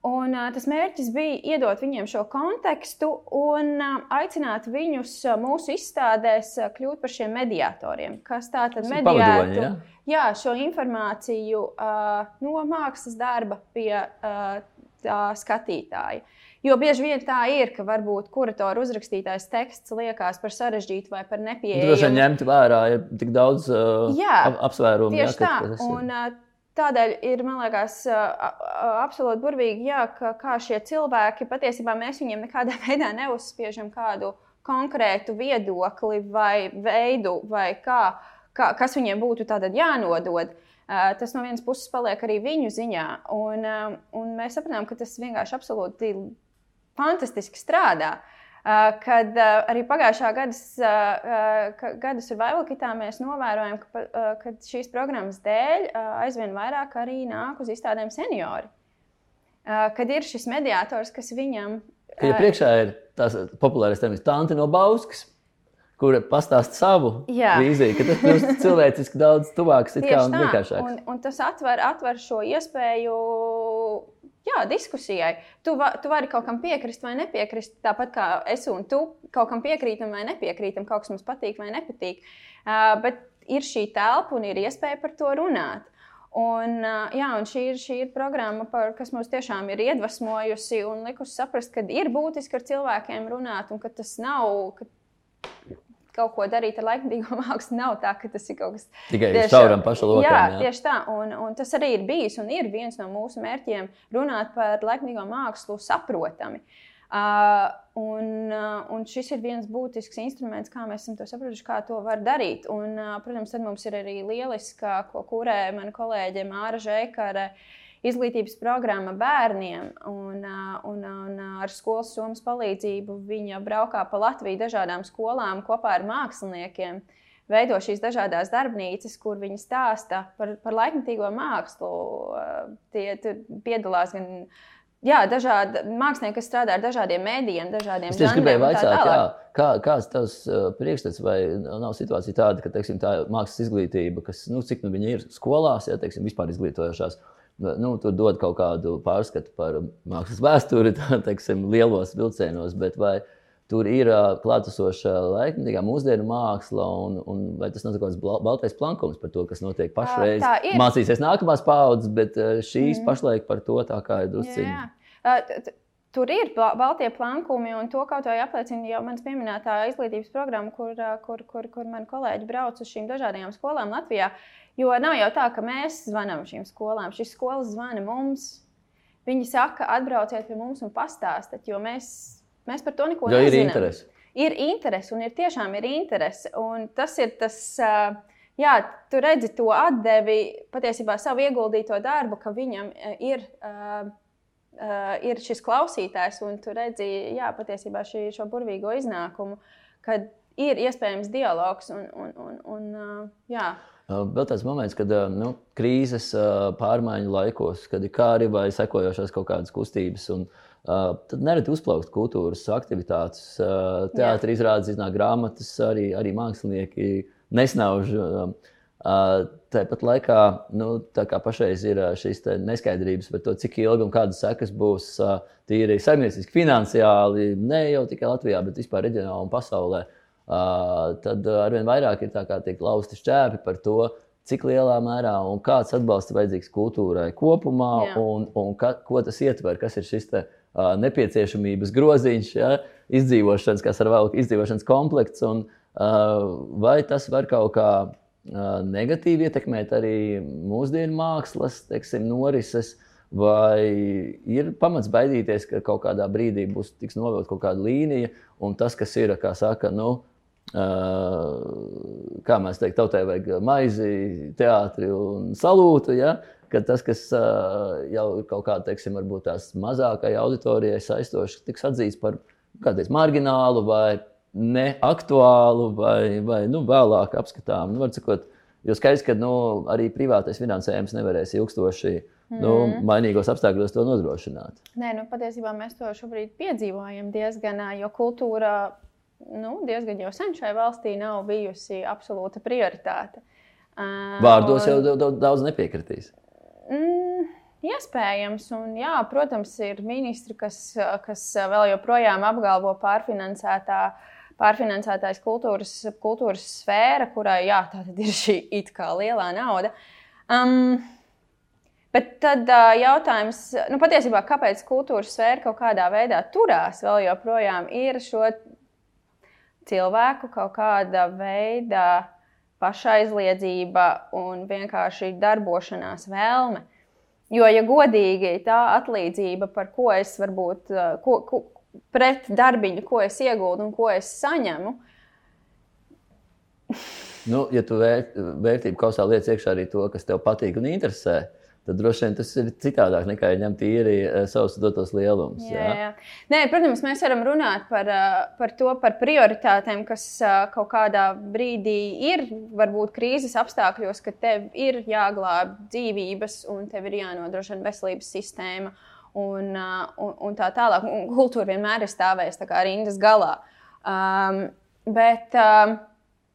Un, uh, tas mērķis bija iedot viņiem šo kontekstu un uh, aicināt viņus uh, mūsu izstādēs uh, kļūt par šiem mediatoriem. Kas tā tad mediētu ja? jā, šo informāciju uh, no mākslas darba pie uh, tā skatītāja. Jo bieži vien tā ir, ka varbūt kuratora uzrakstītais teksts liekas par sarežģītu vai par nepieejamu. Droši vien ņemt vērā, ir tik daudz uh, jā, apsvērumu. Tieši jā, tā. Un, uh, Tādēļ ir, man liekas, absolūti burvīgi, jā, ka kā šie cilvēki patiesībā mēs viņiem nekādā veidā neuzspiežam kādu konkrētu viedokli vai veidu, vai kā, kā, kas viņiem būtu jānodod. Tas no vienas puses paliek arī viņu ziņā. Un, un mēs saprotam, ka tas vienkārši absolūti fantastiski strādā. Uh, kad arī pagājušā gada, survival kitā mēs novērojam, ka, ka šīs programmas dēļ aizvien vairāk arī nāk uz izstādēm seniori. Kad ir šis mediātors, kas viņam. Ka ja priekšā ir tās populārais termins, Tante no Bauskas, kura pastāsta savu Jā. vīziju, ka tas kļūst cilvēciski daudz tuvāks un vienkāršāks. Un, un tas atver, atver šo iespēju jā, diskusijai. Tu, va, tu vari kaut kam piekrist vai nepiekrist, tāpat kā es un tu kaut kam piekrītam vai nepiekrītam, kaut kas mums patīk vai nepatīk. Uh, bet ir šī telpa un ir iespēja par to runāt. Un, uh, jā, un šī, ir, šī ir programma, par, kas mums tiešām ir iedvesmojusi un likusi saprast, ka ir būtiski ar cilvēkiem runāt, un ka tas nav. Ka kaut ko darīt ar laikmatīgo mākslu. Nav tā, ka tas ir kaut kas tāds tikai tieši, šauram pašalokam. Jā, jā, tieši tā. Un, un tas arī ir bijis un ir viens no mūsu mērķiem runāt par laikmatīgo mākslu saprotami. Uh, un, uh, un šis ir viens būtisks instruments, kā mēs to sapratuši, kā to var darīt. Un, uh, protams, tad mums ir arī lieliska, ko kurē mana kolēģe Māra Žēkara. Uh, izglītības programma bērniem. Un, un ar skolas summas palīdzību viņa braukā pa Latviju dažādām skolām kopā ar māksliniekiem. Veido šīs dažādas darbnīcas, kur viņi stāsta par, par laikmatīgo mākslu. Tie piedalās gan Jā, dažādi mākslinieki, kas strādā ar dažādiem mēdījiem, dažādiem. Es gribēju jautāt, jā, kā, kāds uh, priekšstats, vai nav situācija tāda, ka teiksim, tā mākslas izglītība, kas, nu, cik nu viņa ir skolās, ja teiksim, vispār izglītojošās, nu, tur dod kaut kādu pārskatu par mākslas vēsturi, tā teiksim, lielos vilcienos, bet vai tur ir klātesoša laikmatīgā mūsdienu māksla, un, un vai tas nav kaut kāds baltais plankums par to, kas notiek pašreiz? Mācīsies nākamās paudzes, bet šīs mm. pašlaik par to tā kā ir drusciņi. Tur ir baltie plankumi, un to kaut vai apliecina jau manas pieminētā izglītības programma, kur, kur, kur, kur mani kolēģi brauc uz šīm dažādajām skolām Latvijā. Jo nav jau tā, ka mēs zvanām šīm skolām. Šīs skolas zvana mums. Viņi saka, atbrauciet pie mums un pastāstiet, jo mēs, mēs par to neko jo nezinām. Ir interese. Ir interese, un ir tiešām ir interese. Un tas ir tas, jā, tu redzi to atdevi, patiesībā savu ieguldīto darbu, ka viņam ir. Ir šis klausītājs, un tu redzi, jā, patiesībā šī, šo burvīgo iznākumu, kad ir iespējams dialogs un, un, un, un jā. Vēl tāds moments, kad nu, krīzes pārmaiņu laikos, kad ir kāri vai sekojošās kaut kādas kustības, un, uh, tad nereti uzplaukt kultūras aktivitātes. Uh, Teātris izrādes, iznāk grāmatas, arī, arī mākslinieki nesnauž. Uh, Tāpat laikā nu, pašreiz ir šīs neskaidrības par to, cik ilgi un kādas sekas būs tīri saimnieciski, finansiāli, ne jau tikai Latvijā, bet vispār reģionāli un pasaulē. Uh, tad arvien vairāk ir tiek lausti šķēpi par to, cik lielā mērā un kāds atbalsts vajadzīgs kultūrai kopumā, Jā. un, un ka, ko tas ietver, kas ir šis te, uh, nepieciešamības groziņš, ja, izdzīvošanas, kas ar vēl izdzīvošanas komplekts, un uh, vai tas var kaut kā uh, negatīvi ietekmēt arī mūsdienu mākslas, teiksim, norises. Vai ir pamats baidīties, ka kaut kādā brīdī būs tiks novilkta kaut kāda līnija, un tas, kas ir, kā saka, nu, kā mēs teiktu, tautai vajag maizi, teātri un salūtu. Ja? Ka tas, kas jau ir kaut kādā, teiksim, varbūt tās mazākai auditorijai saistoši, tiks atzīts par kādreiz marginālu vai neaktuālu vai, vai nu, vēlāk apskatām. Nu, sakot, jo skaidrs, ka nu, arī privātais finansējums nevarēs ilgstoši mm. nu, mainīgos apstākļos to nodrošināt. Nē, nu, patiesībā mēs to šobrīd piedzīvojam diezgan, jo kultūra nu, diezgan jau sen šai valstī nav bijusi absolūta prioritāte. Vārdos un, jau daudz nepiekritīs. Mm, iespējams, un jā, protams, ir ministri, kas, kas vēl joprojām apgalvo pārfinansētā. Pārfinansētais kultūras, kultūras sfēra, kurai jā, ir šī it kā lielā nauda. Um, Bet tad uh, jautājums, nu, patiesībā, kāpēc kultūras sfēra kaut kādā veidā turās vēl joprojām ir šo cilvēku kaut kāda veida pašaizliedzība un vienkārši darbošanās vēlme. Jo, ja godīgi, tā atlīdzība, par ko es varbūt ko, ko, pret darbiņu, ko es iegūstu un ko es saņemu. nu, ja tu vērt, vērtību kausā lietas iekšā arī to, kas tev patīk un interesē, tad droši vien tas ir citādāk nekā ja ņemt īri uh, savus dotos lielumus. Jā, jā. Jā. Nē, protams, mēs varam runāt par, uh, par to, par prioritātēm, kas uh, kaut kādā brīdī ir, varbūt krīzes apstākļos, kad tev ir jāglābj dzīvības un tev ir jānodrošina veselības sistēma. Un, un, un tā tālāk. Un kultūra vienmēr ir stāvējusi rindas galā. Um, bet, um,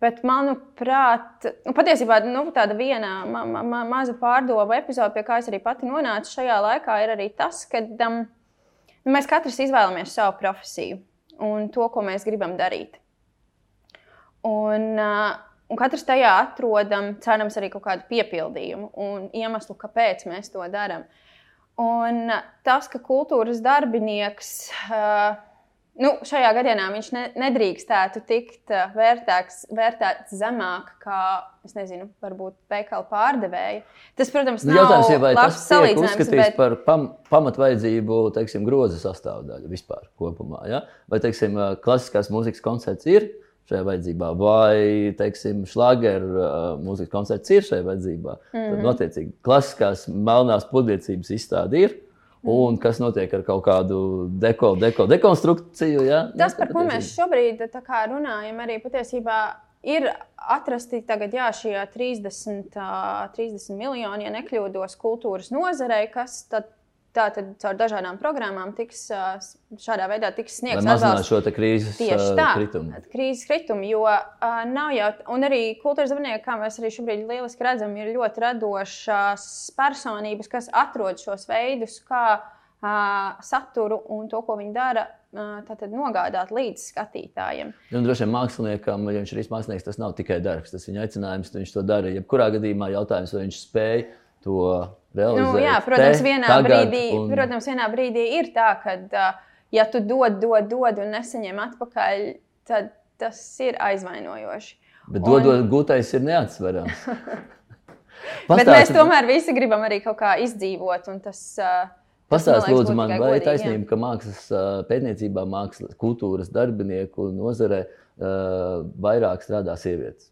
Bet, manuprāt, nu, patiesībā nu, tāda viena ma ma maza pārdomu epizode, pie kā es arī pati nonācu šajā laikā, ir arī tas, ka um, nu, mēs katrs izvēlamies savu profesiju un to, ko mēs gribam darīt. Un, uh, un katrs tajā atrodam, cerams, arī kaut kādu piepildījumu un iemeslu, kāpēc mēs to darām. Un tas, ka kultūras darbinieks. Uh, nu, šajā gadienā viņš ne, nedrīkstētu tikt eh, vērtēts, vērtēts zemāk kā, es nezinu, varbūt veikala pārdevēja. Tas, protams, nu, nav jautājums, ja vai tas tiek uzskatīts bet... par pam, pamatvajadzību, teiksim, groza sastāvdaļu vispār kopumā, ja? Vai, teiksim, eh, klasiskās mūzikas koncerts ir šajā vajadzībā, vai, teiksim, šlāgeru uh, mūzikas koncerts ir šajā vajadzībā. Mm -hmm. Tad, Mhm. notiecīgi, klasiskās melnās pudliecības izstāde ir. Un kas notiek ar kaut kādu deko, deko, dekonstrukciju? Ja? Tas, par ko mēs šobrīd runājam, arī patiesībā ir atrasti tagad, jā, šie 30, ā, 30 miljoni, ja nekļūdos, kultūras nozarei, kas tad, tātad caur dažādām programmām tiks šādā veidā tiks sniegts mazinātu šo krīzes Tieši tā, kritumu. krīzes kritumu, jo uh, nav jau, un arī kultūras darbinieki, kā mēs arī šobrīd lieliski redzam, ir ļoti radošas personības, kas atrod šos veidus, kā uh, saturu un to, ko viņi dara, tātad nogādāt līdz skatītājiem. Un droši vien māksliniekam, ja viņš ir mākslinieks, tas nav tikai darbs, tas ir viņa aicinājums, viņš to dara. Jebkurā gadījumā jautājums, vai viņš spēj to realizēt. Nu, jā, protams, te, vienā, brīdī, un- protams, vienā brīdī ir tā, ka, ja tu dod, dod, dod un nesaņem atpakaļ, tad tas ir aizvainojoši. Bet Un- dodot gūtais ir neatsverams. Bet mēs tomēr visi gribam arī kaut kā izdzīvot. un Tas, uh, Pastāstiet, lūdzu, man, vai ir godīgi, jā. taisnība, ka mākslas pētniecībā, mākslas, kultūras darbinieku nozarē uh, vairāk strādā sievietes?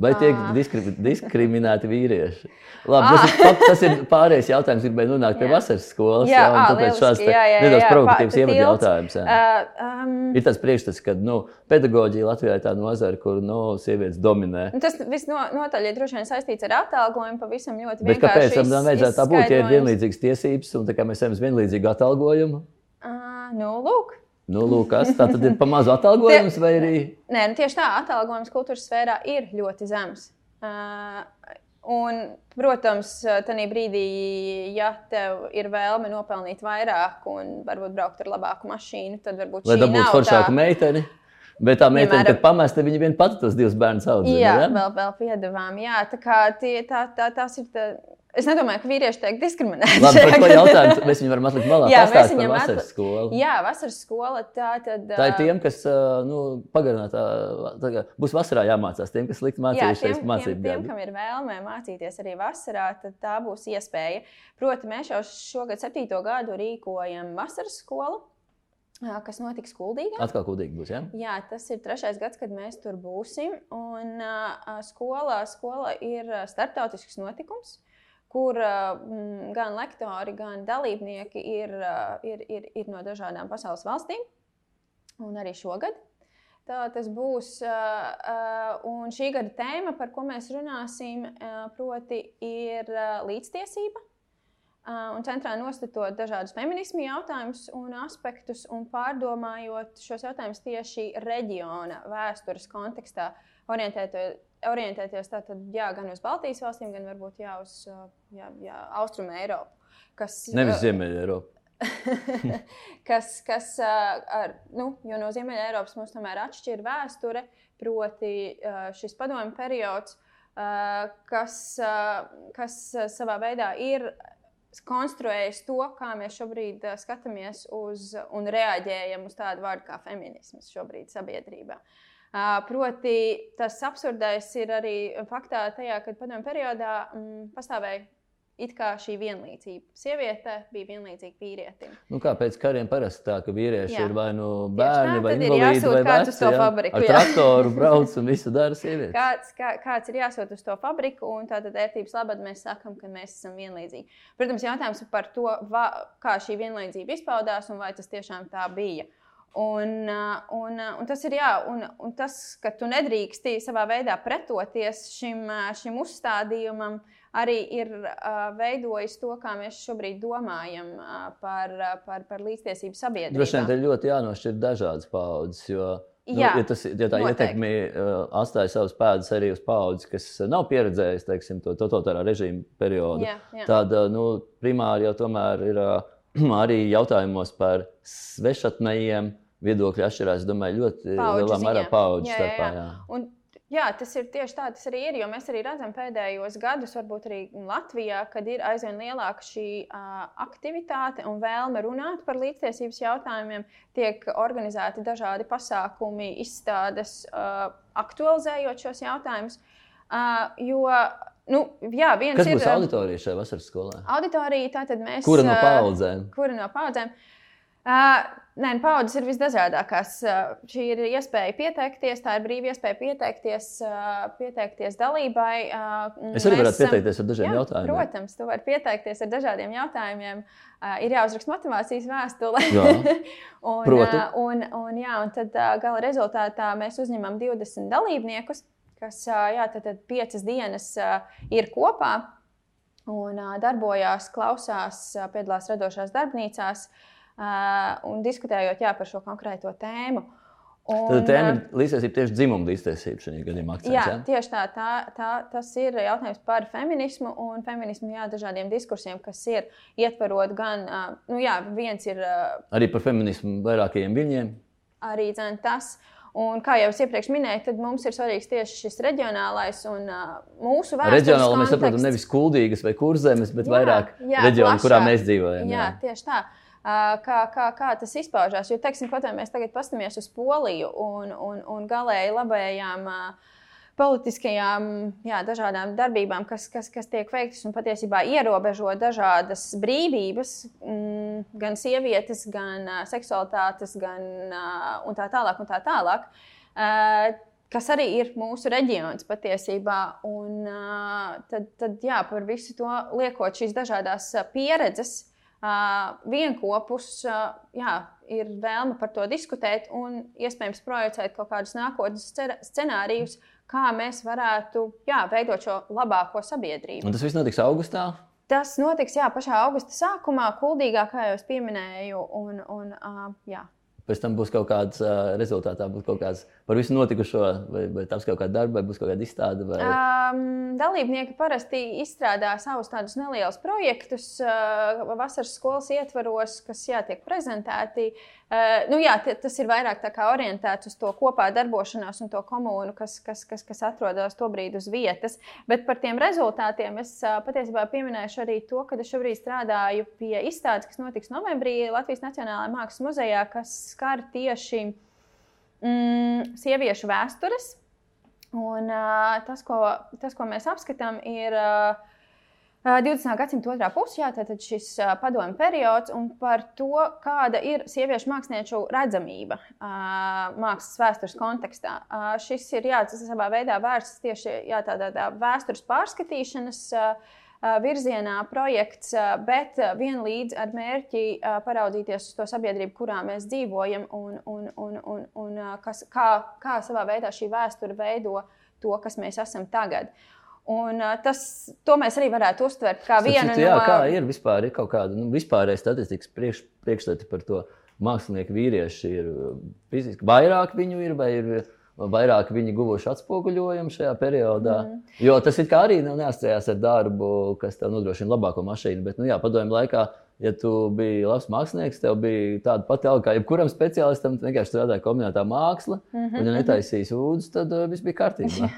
Vai tiek diskri diskriminēti vīrieši? Labi, tas, ir, tas ir pārējais jautājums. Gribēju nonākt pie Jā. vasaras skolas. Jā, un ā, tāpēc šāds jā, jā, nedaudz jā, provokatīvs ievadu jautājums. jā. Uh, um, Ir tas priekšstats, ka nu, pedagoģija Latvijā ir tā nozara, kur nu, sievietes dominē. nu, tas viss no, notaļ ir droši vien saistīts ar atalgojumu. Pavisam ļoti Bet kāpēc vienkārši tam vajadzētu tā būt, ja ir vienlīdzīgas tiesības un tā kā mēs saņemam vienlīdzīgu atalgojumu? Ā, Nu, lūk. Nu, lūk, kas tā tad ir pa mazu atalgojums vai arī? Nē, nu, tieši tā, atalgojums kultūras sfērā ir ļoti zems. Uh, un, protams, tajā brīdī, ja tev ir vēlme nopelnīt vairāk un varbūt braukt ar labāku mašīnu, tad varbūt Lai šī dabūtu nav foršāku tā. meiteni. Bet tā meitene, kad pamesta, viņa vien pati tos divus bērnus audzina. Jā, ja? vēl, vēl piedāvām. Jā, tā kā tie, tā, tā, tās ir. Tā... Es nedomāju, ka vīrieši tiek diskriminēti. Labi, par to jautājumu mēs viņu varam atlikt malā. Jā, mēs Pastāst par viņam vasaras atli- skolu. Jā, vasaras skola. Tā, tad, Tā ir tiem, kas nu, pagarinātā, tā būs vasarā jāmācās. Tiem, kas likt Jā, mācījušies mācību tiem, tiem, kam ir vēlme mācīties arī vasarā, tad tā būs iespēja. Proti, mēs jau šogad, septīto gadu, rīkojam vasaras skolu, kas notiks Kuldīgā. Atkal kudīgi būs, jā? Jā, tas ir trešais gads, kad mēs tur būsim. Un, uh, skola, skola ir starptautisks notikums, uh, m, gan lektori, gan dalībnieki ir, uh, ir, ir, ir no dažādām pasaules valstīm. Un arī šogad. Tā tas būs. Uh, un šī gada tēma, par ko mēs runāsim, proti, ir līdztiesība. Un centrā nostatot dažādus feminismu jautājumus un aspektus, un pārdomājot šos jautājumus tieši reģiona vēstures kontekstā, orientēto- orientēties tātad, jā, gan uz Baltijas valstīm, gan varbūt jā, uz jā, jā, Austrumu Eiropu. Kas, Nevis Ziemeļa Eiropa. kas, kas ar, nu, jo no Ziemeļa Eiropas mums tomēr atšķir vēsture, proti šis padomju periods, kas, kas savā veidā ir konstruējis to, kā mēs šobrīd skatāmies uz un reaģējam uz tādu vārdu kā feminisms šobrīd sabiedrībā. Uh, proti, tas absurdais ir arī faktā tajā, ka padomju periodā mm, pastāvēja it kā šī vienlīdzība. Sieviete bija vienlīdzīga vīrietim. Nu, kā pēc kariem parasti tā, ka vīrieši Jā. ir vai nu Tieši bērni, tā, vai invalīdi, vai kāds uz veci, to jā. fabriku, Ar jā. traktoru brauc un visu dara sievietes. Kāds, kā, kāds ir jāsūt uz to fabriku, un tātad ērtības labad mēs sakām, ka mēs esam vienlīdzīgi. Protams, jautājums par to, va, kā šī vienlīdzība izpaudās un vai tas tiešām tā bija. Un, ā, un, ā, un tas ir jā, un, un tas, ka tu nedrīksti savā veidā pretoties šim, ā, šim uzstādījumam, arī ir uh, veidojis to, kā mēs šobrīd domājam uh, par, par, par līdztiesību sabiedrībā. Droši vien te ļoti jānošķir dažādas paudzes. Jo, nu, Jā, ja, tas, ja tā ietekme uh, atstāja savas pēdas arī uz paudzi, kas nav pieredzējusi teiksim, to totalitārā režīma periodu, Jā, jā. tad uh, nu, primāri jau tomēr ir uh, arī jautājumos par svešatnējiem. Viedokļi atšķirās, domāju, ļoti Paudžu lielā mērā paudžu starpā. jā. Jā. Un, jā, tas ir tieši tā, tas arī ir. Jo mēs arī redzam pēdējos gados, varbūt arī Latvijā, kad ir aizvien lielāka šī uh, aktivitāte un vēlme runāt par līdztiesības jautājumiem. Tiek organizēti dažādi pasākumi, izstādes, uh, aktualizējot šos jautājumus. Uh, jo, nu, jā, viens Kas ir būs uh, auditorija šajā vasaras skolā? auditorija, tātad mēs. Kura no paudzēm? Kura no paudzēm? Uh, nē, nu, paudzes ir visdažādākās. Uh, šī ir iespēja pieteikties, tā ir brīva iespēja pieteikties, uh, pieteikties dalībai. Uh, Es arī varētu esam- pieteikties ar dažiem Jā, jautājumiem. Protams, tu vari pieteikties ar dažādiem jautājumiem. Uh, ir jāuzraksta motivācijas vēstule. Un, uh, un, un, jā, un tad uh, gala rezultātā mēs uzņemam 20 dalībniekus, kas uh, jā, tad, tad piecas dienas uh, ir kopā un uh, darbojās, klausās, uh, piedalās radošās darbnīcās uh, un diskutējot jā, par šo konkrēto tēmu. Un, Tad tēma uh, ir līdztiesība tieši dzimuma līdztiesība šajā gadījumā. Akcents, Jā, jā? tieši tā, tā, tā. Tas ir jautājums par feminismu un feminismu, jā, dažādiem diskursiem, kas ir ietverot gan, ā, nu, jā, viens ir Arī par feminismu vairākajiem viņiem. arī dzen, tas. Un, kā jau es iepriekš minēju, tad mums ir svarīgs tieši šis reģionālais un uh, mūsu vēstures Reģionāli mēs saprotam nevis kuldīgas vai kurzemes, bet Jā, vairāk jā, reģionu, kurā plašāk. mēs dzīvojam. Jā, tieši tā. Ā, Kā, kā, kā tas izpaužās? Jo, teiksim, kaut vai mēs tagad paskatāmies uz Poliju un, un, un galēji labējām politiskajām, jā, dažādām darbībām, kas, kas, kas tiek veiktas un patiesībā ierobežo dažādas brīvības, mm, gan sievietes, gan ā, seksualitātes, gan un tā tālāk. Un tā tālāk. Ā, Kas arī ir mūsu reģions patiesībā. Un, ā, tad, tad, jā, par visu to liekot šīs dažādas pieredzes, vienopus, ā, jā, ir vēlme par to diskutēt un iespējams projicēt kaut kādus nākotnes scenārijus, kā mēs varētu jā, veidot šo labāko sabiedrību. Un tas viss notiks augustā. Tas notiks jā, pašā augusta sākumā, kuldīgā, kā jau es pieminēju. Un, un, jā. Pēc tam būs kaut kāds uh, rezultātā, būs kaut kāds par visu notikušo, vai, vai taps kaut kāda darba, vai būs kaut kāda izstāde. Vai... Um, dalībnieki parasti izstrādā savus tādus nelielus projektus uh, vasaras skolas ietvaros, kas jā, tiek prezentēti. Uh, nu, jā, tas ir vairāk orientēts uz to kopā darbošanās un to komunu, kas, kas, kas, kas atrodas tobrīd uz vietas. Bet par tiem rezultātiem es uh, patiesībā pieminēšu arī to, ka es šobrīd strādāju pie izstādes, kas notiks novembrī Latvijas Nacionālajā Mākslas muzejā, kas skar tieši mm, sieviešu vēstures. Un, uh, tas, ko, tas, ko mēs apskatām, ir uh, 20. gadsimta otrā pusē, tātad šis uh, padomju periods, un par to, kāda ir sieviešu mākslinieču redzamība uh, mākslas vēstures kontekstā. Uh, šis ir jā, savā veidā vērsts tieši jā, tādā, tādā vēstures pārskatīšanas. Uh, uh, virzienā projekts, uh, bet uh, vienlīdz ar mērķi uh, paraudzīties uz to sabiedrību, kurā mēs dzīvojam, un, un, un, un, un uh, kas, kā, kā savā veidā šī vēsture veido to, kas mēs esam tagad. Un, tas, to mēs arī varētu uztvert kā vienu citu, jā, no kā ir vispār, ir kaut kāda nu, vispārēja statistikas priekš, priekšstati par to. Mākslinieki vīrieši ir fiziski, vairāk viņu ir, vai ir vairāk viņi guvuši atspoguļojumu šajā periodā. Mm. Jo tas arī nav neastrējās ar darbu, kas tev nodrošina labāko mašīnu. Bet, nu, jā, padomju laikā, ja tu biji labs mākslinieks, tev bija tāda pati alga kā jebkuram speciālistam. Tu vienkārši strādāji kombinētā māksla, mm -hmm. un, ja netaisīji sūdzes, tad uh, viss bija kārtībā.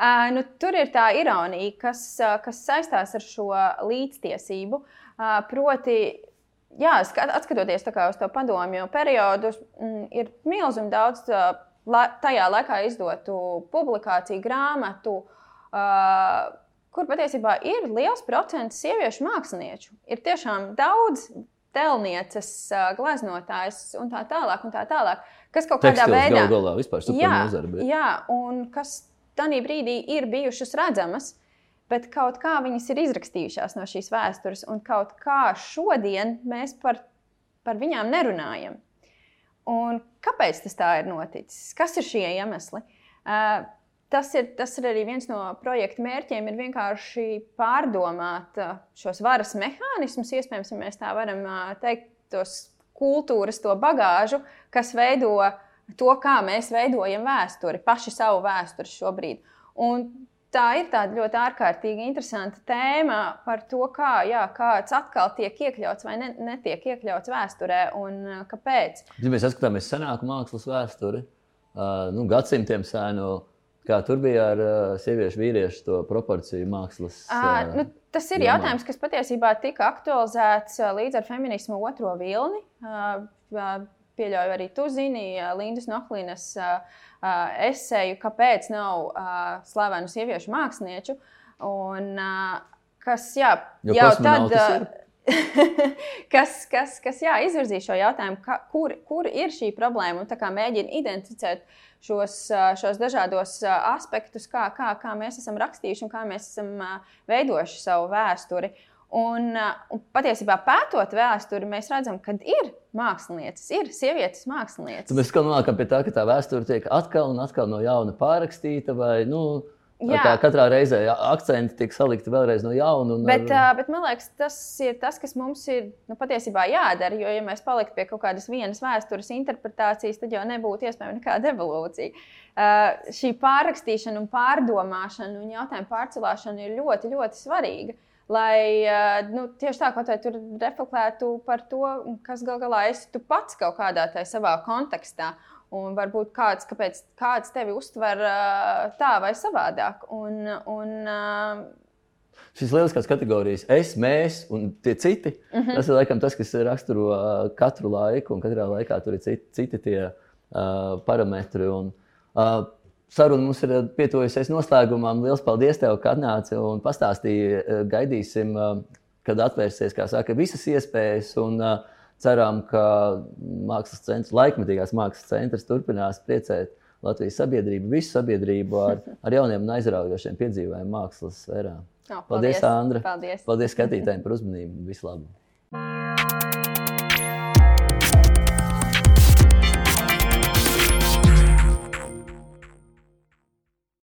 Uh, nu, tur ir tā ironija, kas, uh, kas saistās ar šo līdztiesību. Uh, proti, jā, skat, atskatoties uz to padomju periodu, mm, ir milzīgi daudz uh, la, tajā laikā izdotu publikāciju, grāmatu. Uh, kur patiesībā ir liels procents sieviešu mākslinieču. Ir tiešām daudz telnieces, gleznotājas un tā tālāk. Un tā tālāk kas kaut kādā veidā gal galā vispār jā, nozara. Bet... jā, un kas tajā brīdī ir bijušas redzamas, bet kaut kā viņas ir izrakstījušās no šīs vēstures, un kaut kā šodien mēs par, par viņām nerunājam. Un kāpēc tas tā ir noticis? Kas ir šie iemesli? Uh, tas ir, tas ir arī viens no projekta mērķiem, ir vienkārši pārdomāt šos varas mehānismus, iespējams, ja mēs tā varam teikt, tos kultūras, to bagāžu, kas veido to, kā mēs veidojam vēsturi, paši savu vēsturi šobrīd. Un tā ir tāda ļoti ārkārtīgi interesanta tēma par to, kā jā, kāds atkal tiek iekļauts vai ne, netiek iekļauts vēsturē un kāpēc. Ja mēs skatāmies senāku mākslas vēsturi, uh, nu, gadsimtiem sēnu. Kā tur bija ar uh, sieviešu vīriešu to proporciju mākslas? Uh, uh, nu, Tas ir jomā. jautājums, kas patiesībā tika aktualizēts līdz ar feminismu otro vilni. Pieļauju arī tu zini, Lindas Noklīnas esēju, kāpēc nav slavenu sieviešu mākslinieču. Un, kas, jā, jo jau tad. kas, kas, kas jā, izvirzīja šo jautājumu, ka, kur, kur ir šī problēma un mēģina identificēt šos, šos dažādos aspektus, kā, kā, kā mēs esam rakstījuši un kā mēs esam veidojuši savu vēsturi. Un, un patiesībā pētot vēsturi, mēs redzam, ka ir mākslinieces, ir sievietes mākslinieces. Tad mēs nonākam pie tā, ka tā vēsture tiek atkal un atkal no jauna pārrakstīta. Vai, nu, katrā reizē akcenti tiek salikti vēlreiz no jauna. Bet, ar... bet man liekas, tas ir tas, kas mums ir nu, patiesībā jādara. Jo, ja mēs paliktu pie kaut kādas vienas vēstures interpretācijas, tad jau nebūtu iespējama nekāda evolūcija. Uh, šī pārrakstīšana, un pārdomāšana un jautājumu pārcelšana ir ļoti, ļoti svarīga. Lai uh, nu, tieši tā, kaut vai tur reflektētu par to, kas gal galā esi pats kaut kādā savā kontekstā. Un varbūt kāds, kāpēc, kāds tevi uztver tā vai savādāk. Un, un, Šīs lieliskās kategorijas, es, mēs un tie citi. Mm -hmm. Tas ir laikam tas, kas raksturo katru laiku, un katrā laikā tur ir citi, citi tie uh, parametri. Un, uh, saruna mums ir pietuvusies noslēgumam. Lielas paldies, tev, ka atnāci un pastāstīji. Gaidīsim, kad atvērsies, kā saka, visas iespējas. Un, uh, ceram, ka mākslas centrs, laikmetīgās mākslas centrs turpinās priecēt Latvijas sabiedrību, visu sabiedrību ar, ar jauniem un aizraujošiem piedzīvojumiem mākslas sfērā. Oh, paldies, paldies, Andra! Paldies, paldies skatītājiem par uzmanību! Visu labu!